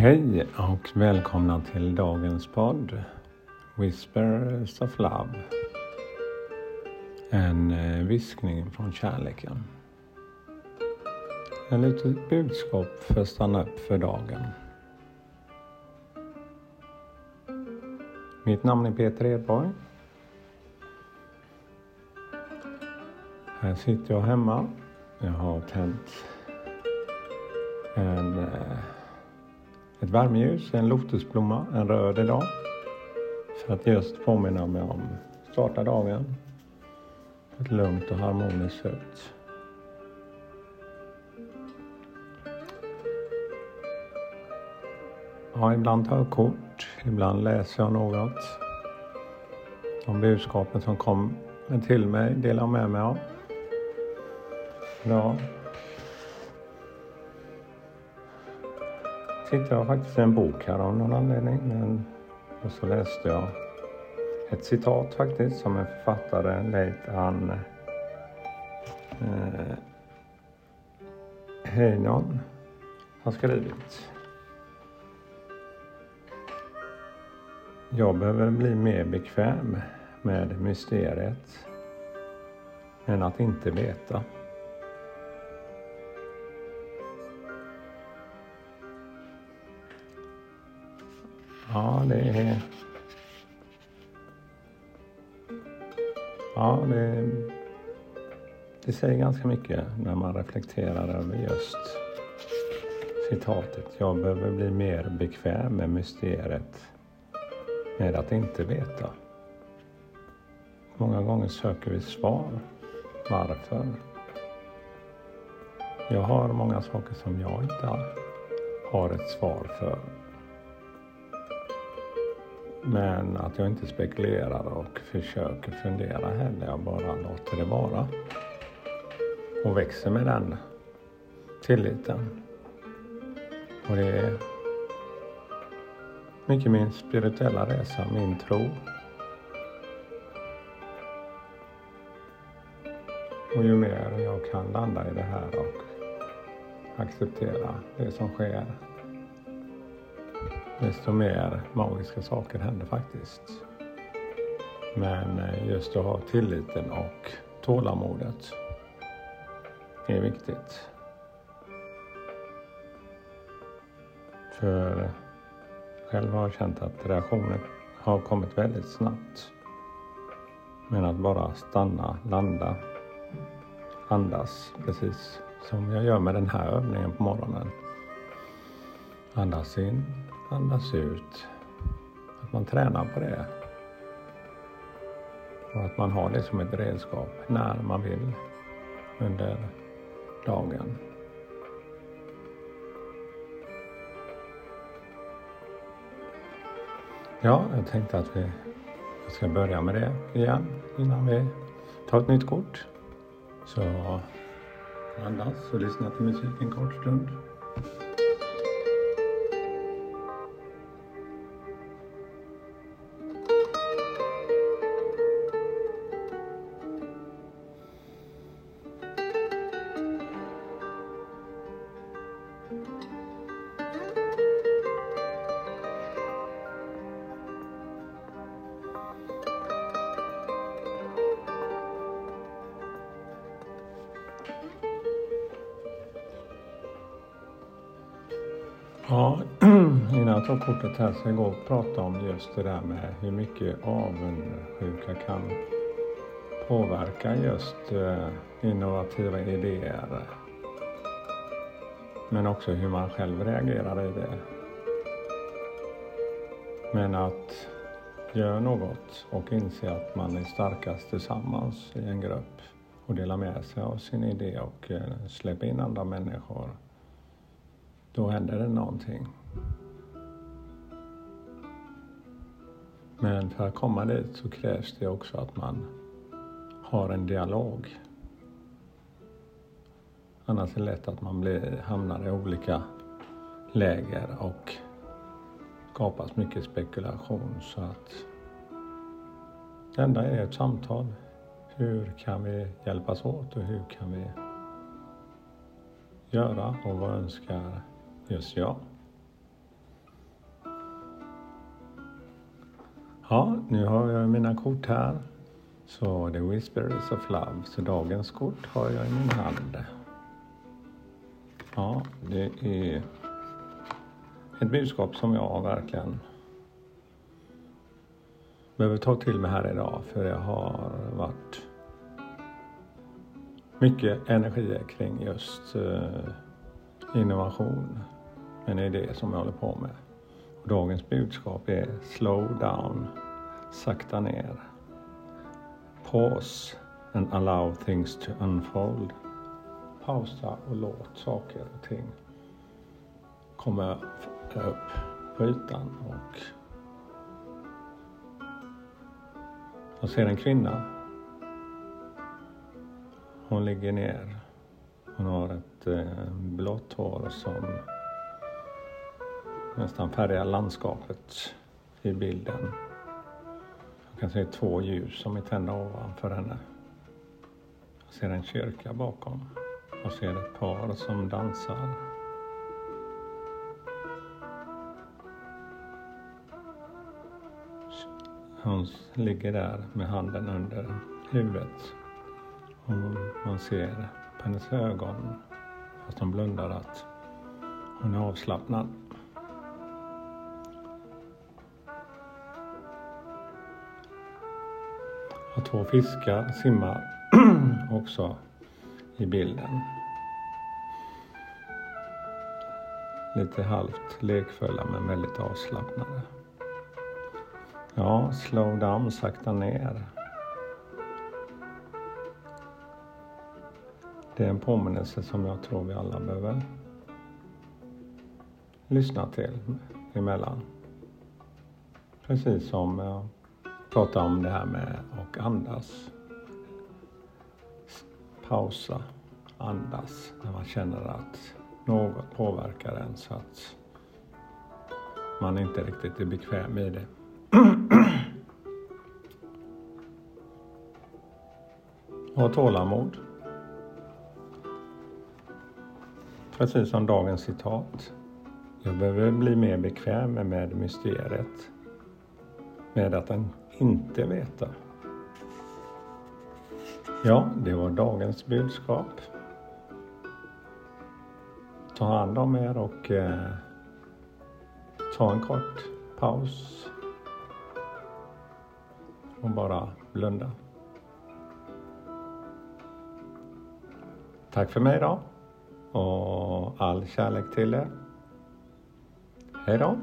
Hej och välkomna till dagens podd Whispers of Love. En eh, viskning från kärleken. En litet budskap för att stanna upp för dagen. Mitt namn är Peter Edborg. Här sitter jag hemma. Jag har tänt en eh, ett värmeljus, en lotusblomma, en röd idag. För att just påminna mig om starta dagen på ett lugnt och harmoniskt sätt. Ja, ibland tar jag kort, ibland läser jag något. De budskapen som kommer till mig delar jag med mig av. Ja, hittade jag faktiskt en bok här av någon anledning. Men, och så läste jag ett citat faktiskt som en författare, Leif Ann eh, Heinon har skrivit. Jag behöver bli mer bekväm med mysteriet än att inte veta. Ja, det är... Ja, det, det säger ganska mycket när man reflekterar över just citatet. Jag behöver bli mer bekväm med mysteriet med att inte veta. Många gånger söker vi svar. Varför? Jag har många saker som jag inte har ett svar för. Men att jag inte spekulerar och försöker fundera heller. Jag bara låter det vara. Och växer med den tilliten. Och det är mycket min spirituella resa, min tro. Och ju mer jag kan landa i det här och acceptera det som sker desto mer magiska saker händer faktiskt. Men eh, just att ha tilliten och tålamodet är viktigt. För själv har jag känt att reaktionen har kommit väldigt snabbt. Men att bara stanna, landa, andas precis som jag gör med den här övningen på morgonen. Andas in, andas ut. Att man tränar på det. Och att man har det som ett redskap när man vill under dagen. Ja, jag tänkte att vi ska börja med det igen innan vi tar ett nytt kort. Så andas och lyssna till musik en kort stund. Ja, innan jag tar kortet här så jag går och prata om just det där med hur mycket avundsjuka kan påverka just eh, innovativa idéer. Men också hur man själv reagerar i det. Men att göra något och inse att man är starkast tillsammans i en grupp och dela med sig av sin idé och eh, släppa in andra människor då händer det någonting. Men för att komma dit så krävs det också att man har en dialog. Annars är det lätt att man blir, hamnar i olika läger och skapas mycket spekulation. Så att det enda är ett samtal. Hur kan vi hjälpas åt och hur kan vi göra och vad önskar Just jag. Ja, nu har jag mina kort här. Så det är Whispers of Love. Så dagens kort har jag i min hand. Ja, det är ett budskap som jag verkligen behöver ta till mig här idag för det har varit mycket energi kring just eh, innovation. Men det är det som jag håller på med. Och dagens budskap är slow down, sakta ner. Pause and allow things to unfold. Pausa och låt saker och ting komma upp på ytan och jag ser en kvinna. Hon ligger ner. Hon har ett eh, blått hår som nästan färgar landskapet i bilden. Jag kan se två ljus som är tända ovanför henne. Jag ser en kyrka bakom. Jag ser ett par som dansar. Hon ligger där med handen under huvudet. Och man ser på hennes ögon, fast hon blundar, att hon är avslappnad. Och två fiskar simmar också i bilden. Lite halvt lekfulla men väldigt avslappnade. Ja, slow down, sakta ner. Det är en påminnelse som jag tror vi alla behöver lyssna till emellan. Precis som Prata om det här med att andas. Pausa, andas när man känner att något påverkar en så att man inte riktigt är bekväm i det. Ha tålamod. Precis som dagens citat. Jag behöver bli mer bekväm med mysteriet. Med att inte veta. Ja, det var dagens budskap. Ta hand om er och eh, ta en kort paus och bara blunda. Tack för mig idag och all kärlek till er. Hej då!